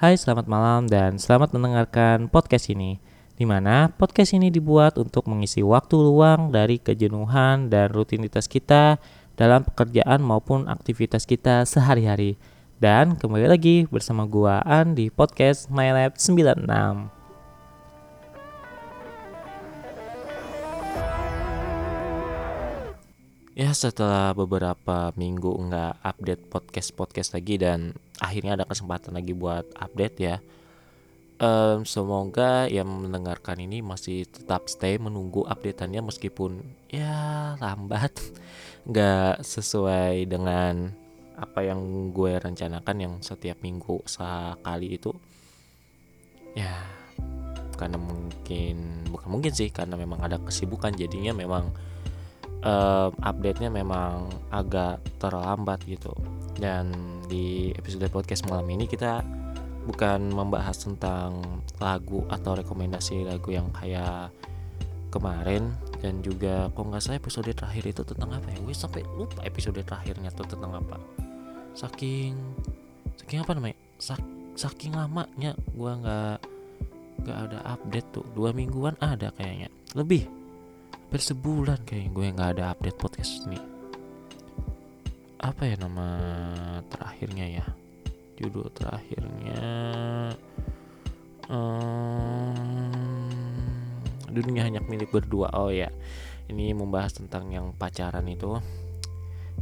Hai, selamat malam dan selamat mendengarkan podcast ini. Di mana podcast ini dibuat untuk mengisi waktu luang dari kejenuhan dan rutinitas kita dalam pekerjaan maupun aktivitas kita sehari-hari. Dan kembali lagi bersama gua An di podcast MyLab 96. Ya setelah beberapa minggu nggak update podcast-podcast lagi dan akhirnya ada kesempatan lagi buat update ya um, Semoga yang mendengarkan ini masih tetap stay menunggu updateannya meskipun ya lambat. Nggak sesuai dengan apa yang gue rencanakan yang setiap minggu sekali itu. Ya karena mungkin bukan mungkin sih karena memang ada kesibukan jadinya memang uh, update-nya memang agak terlambat gitu. Dan di episode podcast malam ini kita bukan membahas tentang lagu atau rekomendasi lagu yang kayak kemarin. Dan juga kok nggak salah episode terakhir itu tentang apa ya? Gue sampai lupa episode terakhirnya tuh tentang apa. Saking saking apa namanya? Sak, saking lamanya gue nggak nggak ada update tuh. Dua mingguan ada kayaknya. Lebih hampir sebulan kayak gue nggak ada update podcast ini apa ya nama terakhirnya ya? Judul terakhirnya um, dunia hanya milik berdua. Oh ya ini membahas tentang yang pacaran itu.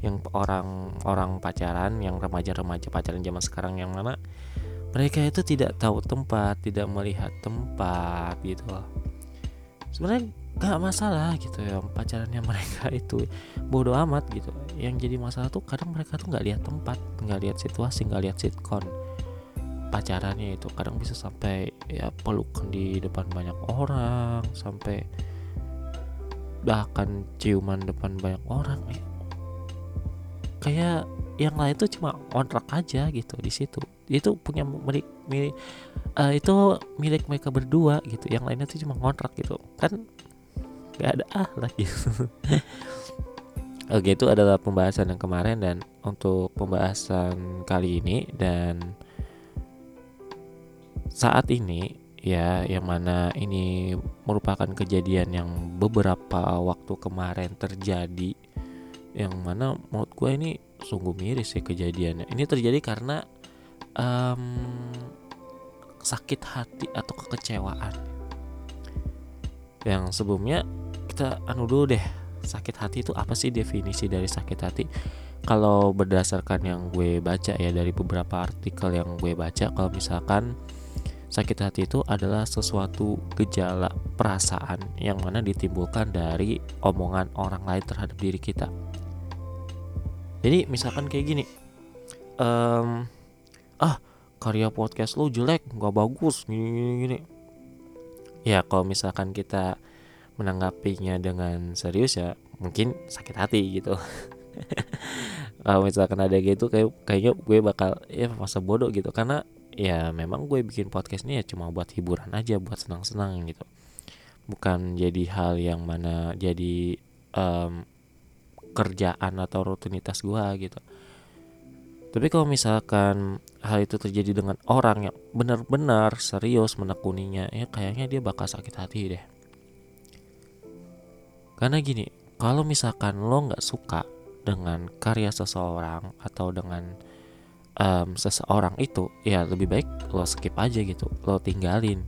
Yang orang orang pacaran yang remaja-remaja pacaran zaman sekarang yang mana mereka itu tidak tahu tempat tidak melihat tempat gitu sebenarnya gak masalah gitu ya pacarannya mereka itu bodoh amat gitu. Yang jadi masalah tuh kadang mereka tuh nggak lihat tempat nggak lihat situasi nggak lihat sitkon pacarannya itu. Kadang bisa sampai ya pelukan di depan banyak orang sampai bahkan ciuman depan banyak orang eh. kayak yang lain tuh cuma kontrak aja gitu di situ. Itu punya milik milik uh, itu milik mereka berdua gitu. Yang lainnya tuh cuma kontrak gitu. Kan gak ada ah lagi Oke itu adalah pembahasan yang kemarin dan untuk pembahasan kali ini dan saat ini ya yang mana ini merupakan kejadian yang beberapa waktu kemarin terjadi yang mana menurut gue ini sungguh miris ya kejadiannya. Ini terjadi karena um, sakit hati atau kekecewaan. Yang sebelumnya kita anu dulu deh sakit hati itu apa sih definisi dari sakit hati? Kalau berdasarkan yang gue baca ya dari beberapa artikel yang gue baca kalau misalkan sakit hati itu adalah sesuatu gejala perasaan yang mana ditimbulkan dari omongan orang lain terhadap diri kita. Jadi misalkan kayak gini um, ah karya podcast lo jelek nggak bagus gini gini gini. Ya kalau misalkan kita menanggapinya dengan serius ya mungkin sakit hati gitu. Kalau misalkan ada gitu kayak kayaknya gue bakal ya masa bodoh gitu. Karena ya memang gue bikin podcast ini ya cuma buat hiburan aja buat senang-senang gitu. Bukan jadi hal yang mana jadi um, kerjaan atau rutinitas gue gitu. Tapi kalau misalkan hal itu terjadi dengan orang yang benar-benar serius menekuninya ya kayaknya dia bakal sakit hati deh karena gini, kalau misalkan lo nggak suka dengan karya seseorang atau dengan um, seseorang itu, ya lebih baik lo skip aja gitu, lo tinggalin.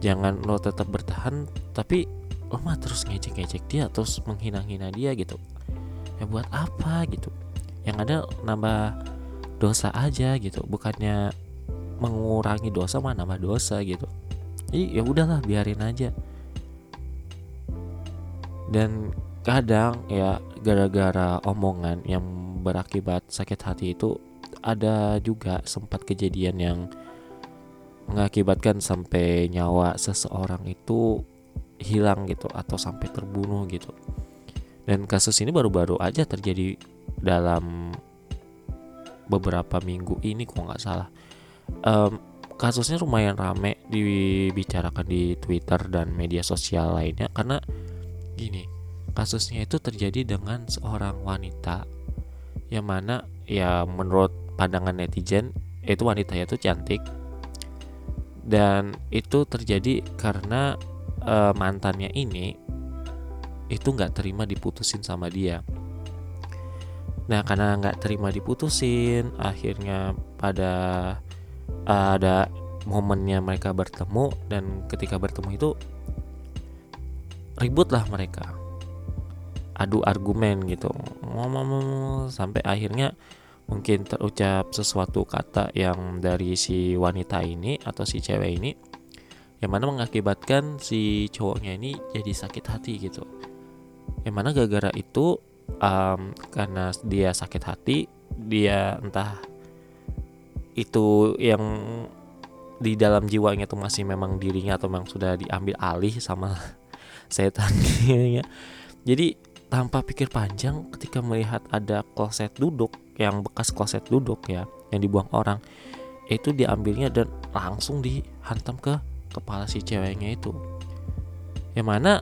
Jangan lo tetap bertahan, tapi lo mah terus ngejek-ngejek dia, terus menghina-hina dia gitu. Ya buat apa gitu? Yang ada nambah dosa aja gitu, bukannya mengurangi dosa mah nambah dosa gitu. Jadi ya udahlah biarin aja dan kadang ya gara-gara omongan yang berakibat sakit hati itu ada juga sempat kejadian yang mengakibatkan sampai nyawa seseorang itu hilang gitu atau sampai terbunuh gitu. Dan kasus ini baru-baru aja terjadi dalam beberapa minggu ini kok nggak salah. Um, kasusnya lumayan rame dibicarakan di Twitter dan media sosial lainnya karena Gini, kasusnya itu terjadi dengan seorang wanita yang mana ya menurut pandangan netizen itu wanita itu cantik. Dan itu terjadi karena uh, mantannya ini itu nggak terima diputusin sama dia. Nah karena nggak terima diputusin akhirnya pada uh, ada momennya mereka bertemu dan ketika bertemu itu ributlah mereka. Adu argumen gitu. Ngomong sampai akhirnya mungkin terucap sesuatu kata yang dari si wanita ini atau si cewek ini yang mana mengakibatkan si cowoknya ini jadi sakit hati gitu. Yang mana gara-gara itu um, karena dia sakit hati dia entah itu yang di dalam jiwanya tuh masih memang dirinya atau memang sudah diambil alih sama setan. Jadi tanpa pikir panjang ketika melihat ada kloset duduk yang bekas kloset duduk ya yang dibuang orang itu diambilnya dan langsung dihantam ke kepala si ceweknya itu. Yang mana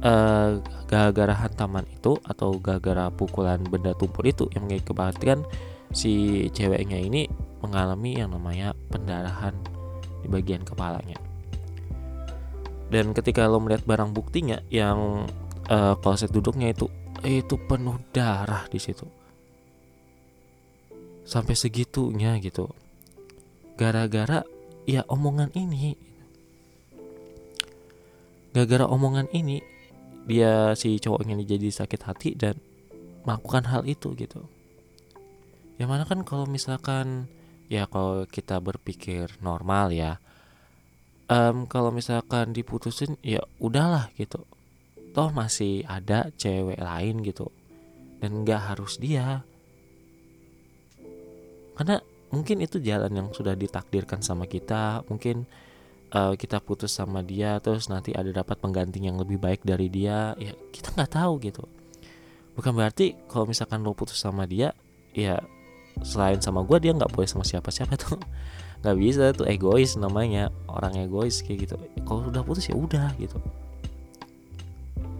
uh, gara-gara hantaman itu atau gara-gara pukulan benda tumpul itu yang mengakibatkan si ceweknya ini mengalami yang namanya pendarahan di bagian kepalanya dan ketika lo melihat barang buktinya yang uh, kloset duduknya itu itu penuh darah di situ. Sampai segitunya gitu. Gara-gara ya omongan ini. Gara-gara omongan ini dia si cowoknya ini jadi sakit hati dan melakukan hal itu gitu. Yang mana kan kalau misalkan ya kalau kita berpikir normal ya um, kalau misalkan diputusin ya udahlah gitu. Toh masih ada cewek lain gitu. Dan nggak harus dia. Karena mungkin itu jalan yang sudah ditakdirkan sama kita. Mungkin uh, kita putus sama dia terus nanti ada dapat pengganti yang lebih baik dari dia ya kita nggak tahu gitu. Bukan berarti kalau misalkan lo putus sama dia ya selain sama gue dia nggak boleh sama siapa-siapa tuh nggak bisa tuh egois namanya orang egois kayak gitu. Kalau udah putus ya udah gitu.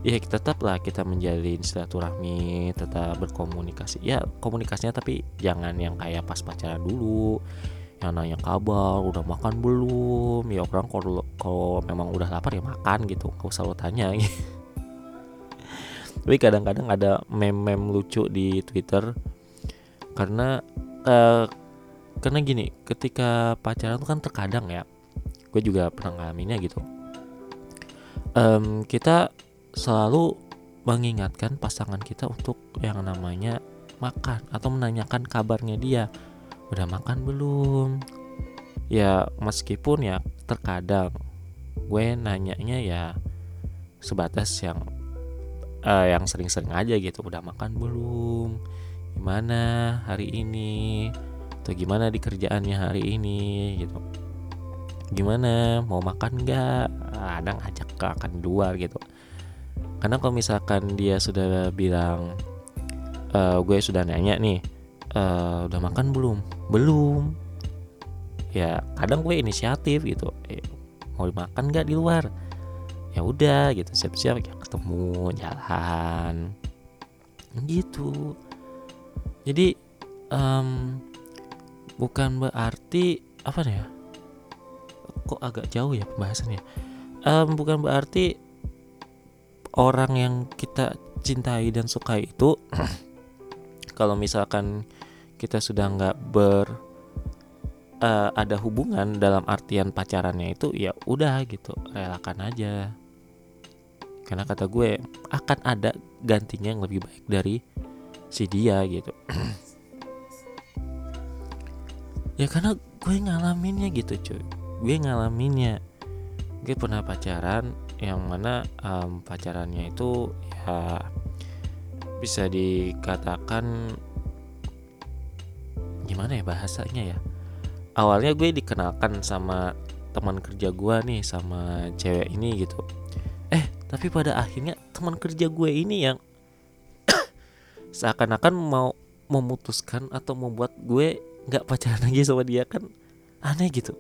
Ya kita tetap lah kita menjalin silaturahmi tetap berkomunikasi. Ya komunikasinya tapi jangan yang kayak pas pacaran dulu yang nanya kabar udah makan belum? Ya orang kalau kalau memang udah lapar ya makan gitu kau selalu tanya. Gitu. tapi kadang-kadang ada meme-meme lucu di Twitter karena uh, karena gini ketika pacaran tuh kan terkadang ya gue juga pernah ngalaminnya gitu. Um, kita selalu mengingatkan pasangan kita untuk yang namanya makan atau menanyakan kabarnya dia. Udah makan belum? Ya meskipun ya terkadang gue nanyanya ya sebatas yang uh, yang sering-sering aja gitu. Udah makan belum? Gimana hari ini atau gimana di kerjaannya hari ini gitu. Gimana mau makan nggak? Kadang ajak ke akan dua gitu. Karena kalau misalkan dia sudah bilang e, gue sudah nanya nih e, udah makan belum? Belum. Ya kadang gue inisiatif gitu. E, mau dimakan nggak di luar? Ya udah gitu. Siap-siap ya ketemu jalan. Gitu. Jadi um, bukan berarti apa nih ya? Kok agak jauh ya pembahasannya? Um, bukan berarti orang yang kita cintai dan sukai itu kalau misalkan kita sudah nggak ber uh, ada hubungan dalam artian pacarannya itu ya udah gitu relakan aja. Karena kata gue akan ada gantinya yang lebih baik dari si dia gitu ya karena gue ngalaminnya gitu cuy. Gue ngalaminnya. Gue pernah pacaran yang mana um, pacarannya itu ya bisa dikatakan gimana ya bahasanya ya? Awalnya gue dikenalkan sama teman kerja gue nih sama cewek ini gitu. Eh tapi pada akhirnya teman kerja gue ini yang seakan-akan mau memutuskan atau membuat gue nggak pacaran lagi sama dia kan aneh gitu.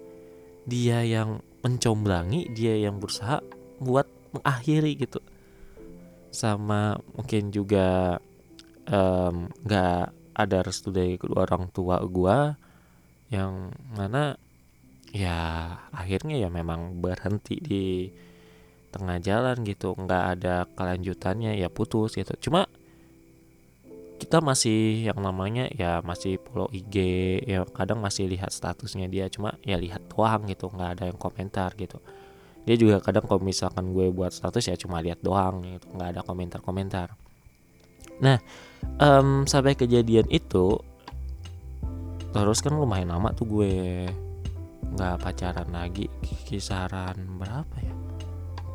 Dia yang mencomblangi dia yang berusaha buat mengakhiri gitu. Sama mungkin juga nggak um, ada restu dari kedua orang tua gue yang mana ya akhirnya ya memang berhenti di tengah jalan gitu. Nggak ada kelanjutannya ya putus gitu. Cuma kita masih yang namanya ya masih follow IG ya kadang masih lihat statusnya dia cuma ya lihat doang gitu nggak ada yang komentar gitu. Dia juga kadang kalau misalkan gue buat status ya cuma lihat doang gitu nggak ada komentar-komentar. Nah um, sampai kejadian itu terus kan lumayan lama tuh gue nggak pacaran lagi kisaran berapa ya?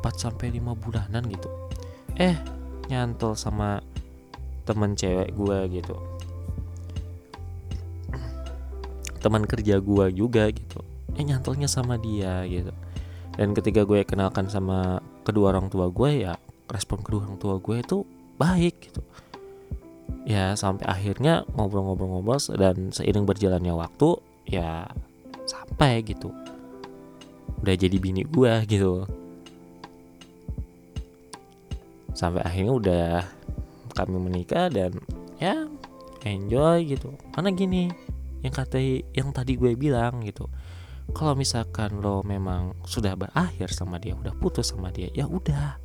4 sampai 5 bulanan gitu. Eh nyantol sama temen cewek gue gitu. Teman kerja gue juga gitu. Eh nyantolnya sama dia gitu. Dan ketika gue kenalkan sama kedua orang tua gue ya respon kedua orang tua gue itu baik gitu. Ya sampai akhirnya ngobrol-ngobrol-ngobrol dan seiring berjalannya waktu ya sampai gitu. Udah jadi bini gue gitu. Sampai akhirnya udah kami menikah dan ya enjoy gitu. Karena gini yang kata yang tadi gue bilang gitu kalau misalkan lo memang sudah berakhir sama dia udah putus sama dia ya udah.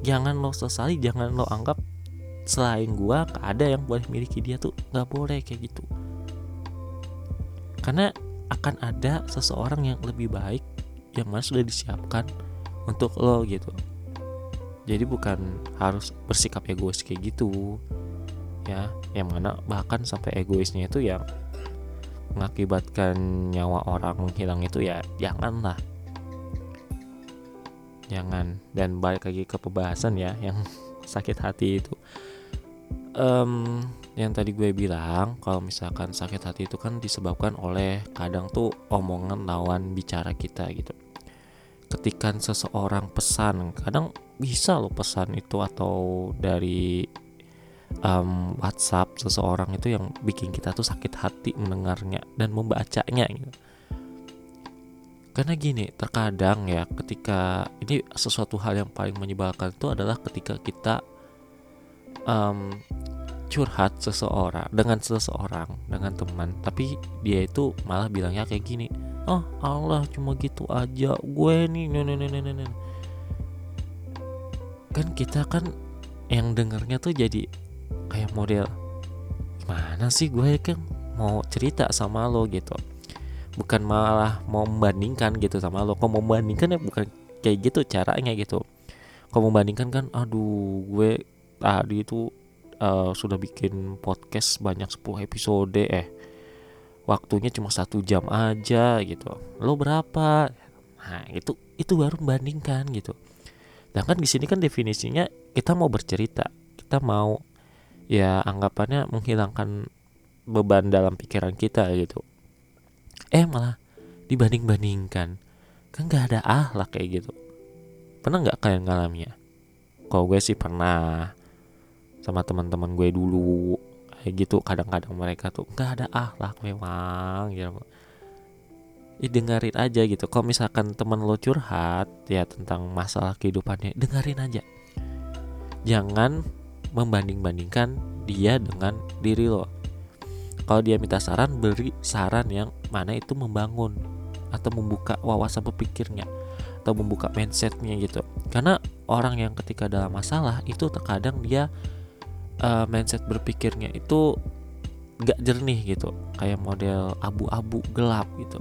Jangan lo sesali jangan lo anggap selain gue ada yang boleh miliki dia tuh nggak boleh kayak gitu. Karena akan ada seseorang yang lebih baik yang mana sudah disiapkan untuk lo gitu jadi bukan harus bersikap egois kayak gitu ya. Yang mana bahkan sampai egoisnya itu yang mengakibatkan nyawa orang menghilang itu ya janganlah. Jangan. Dan balik lagi ke pembahasan ya yang sakit hati itu. Um, yang tadi gue bilang kalau misalkan sakit hati itu kan disebabkan oleh kadang tuh omongan lawan bicara kita gitu ketika seseorang pesan kadang bisa lo pesan itu atau dari um, WhatsApp seseorang itu yang bikin kita tuh sakit hati mendengarnya dan membacanya gitu. Karena gini, terkadang ya ketika ini sesuatu hal yang paling menyebalkan itu adalah ketika kita um, curhat seseorang dengan seseorang dengan teman, tapi dia itu malah bilangnya kayak gini, oh Allah cuma gitu aja. Gue nih, nih, nih, nih, nih kan kita kan yang dengernya tuh jadi kayak model gimana sih gue kan mau cerita sama lo gitu. Bukan malah mau membandingkan gitu sama lo. Kok mau membandingkan ya? Bukan kayak gitu caranya gitu. Kalau membandingkan kan aduh gue tadi itu uh, sudah bikin podcast banyak 10 episode eh waktunya cuma satu jam aja gitu lo berapa nah itu itu baru membandingkan gitu Sedangkan di sini kan definisinya kita mau bercerita, kita mau ya anggapannya menghilangkan beban dalam pikiran kita gitu. Eh malah dibanding-bandingkan, kan gak ada lah kayak gitu. Pernah nggak kalian ngalamin ya? Kalau gue sih pernah sama teman-teman gue dulu kayak gitu kadang-kadang mereka tuh nggak ada lah memang gitu. Ya dengerin aja gitu. Kalau misalkan temen lo curhat ya tentang masalah kehidupannya dengerin aja. Jangan membanding-bandingkan dia dengan diri lo. Kalau dia minta saran beri saran yang mana itu membangun atau membuka wawasan berpikirnya atau membuka mindsetnya gitu. Karena orang yang ketika dalam masalah itu terkadang dia uh, mindset berpikirnya itu gak jernih gitu. Kayak model abu-abu gelap gitu.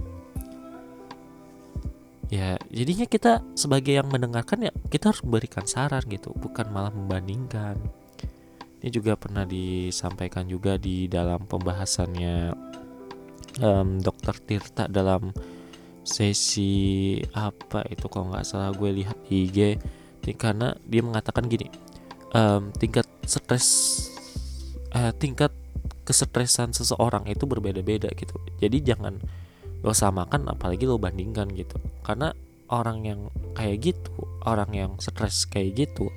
Ya jadinya kita sebagai yang mendengarkan ya kita harus memberikan saran gitu bukan malah membandingkan. Ini juga pernah disampaikan juga di dalam pembahasannya um, dokter Tirta dalam sesi apa itu kalau nggak salah gue lihat IG karena dia mengatakan gini um, tingkat stres uh, tingkat kesetresan seseorang itu berbeda-beda gitu. Jadi jangan lo samakan apalagi lo bandingkan gitu. Karena orang yang kayak gitu orang yang stres kayak gitu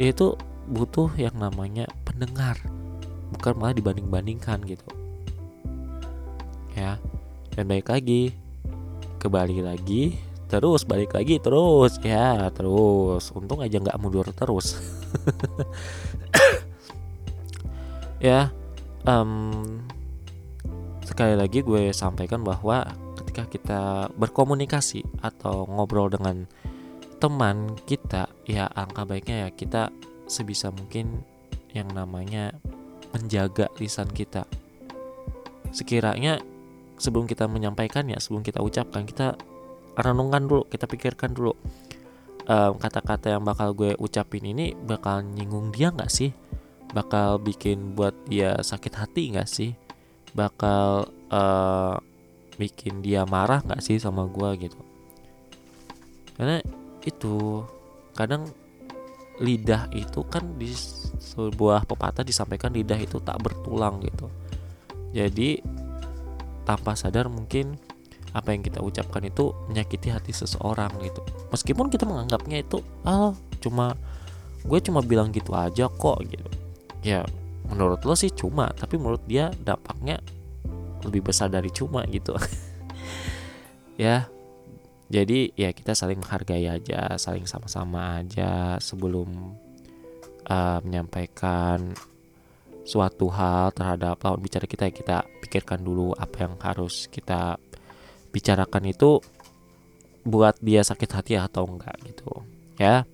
dia itu butuh yang namanya pendengar. Bukan malah dibanding-bandingkan gitu. Ya dan baik lagi kembali lagi terus balik lagi terus. Ya terus. Untung aja nggak mundur terus ya um, sekali lagi gue sampaikan bahwa ketika kita berkomunikasi atau ngobrol dengan teman kita ya angka baiknya ya kita sebisa mungkin yang namanya menjaga lisan kita. Sekiranya sebelum kita menyampaikannya sebelum kita ucapkan kita renungkan dulu kita pikirkan dulu kata kata-kata yang bakal gue ucapin ini bakal nyinggung dia nggak sih? Bakal bikin buat dia sakit hati nggak sih? Bakal uh, bikin dia marah nggak sih sama gue gitu? Karena itu kadang lidah itu kan di sebuah pepatah disampaikan lidah itu tak bertulang gitu. Jadi tanpa sadar mungkin apa yang kita ucapkan itu menyakiti hati seseorang gitu. Meskipun kita menganggapnya itu ah cuma gue cuma bilang gitu aja kok gitu. Ya menurut lo sih cuma tapi menurut dia dampaknya lebih besar dari cuma gitu. Ya jadi ya kita saling menghargai aja saling sama-sama aja sebelum uh, menyampaikan suatu hal terhadap lawan bicara kita ya kita pikirkan dulu apa yang harus kita bicarakan itu buat dia sakit hati atau enggak gitu. Ya.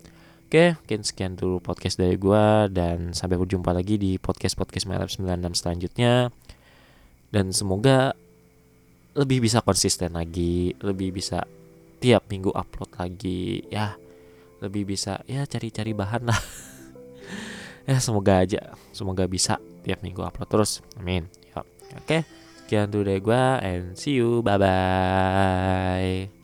Oke mungkin sekian dulu podcast dari gue dan sampai berjumpa lagi di podcast podcast malam 96 selanjutnya. Dan semoga lebih bisa konsisten lagi lebih bisa tiap minggu upload lagi ya. Lebih bisa ya cari-cari bahan lah. Ya semoga aja semoga bisa tiap minggu upload terus. Amin. Ya oke Sekian dulu dari gue and see you. Bye bye.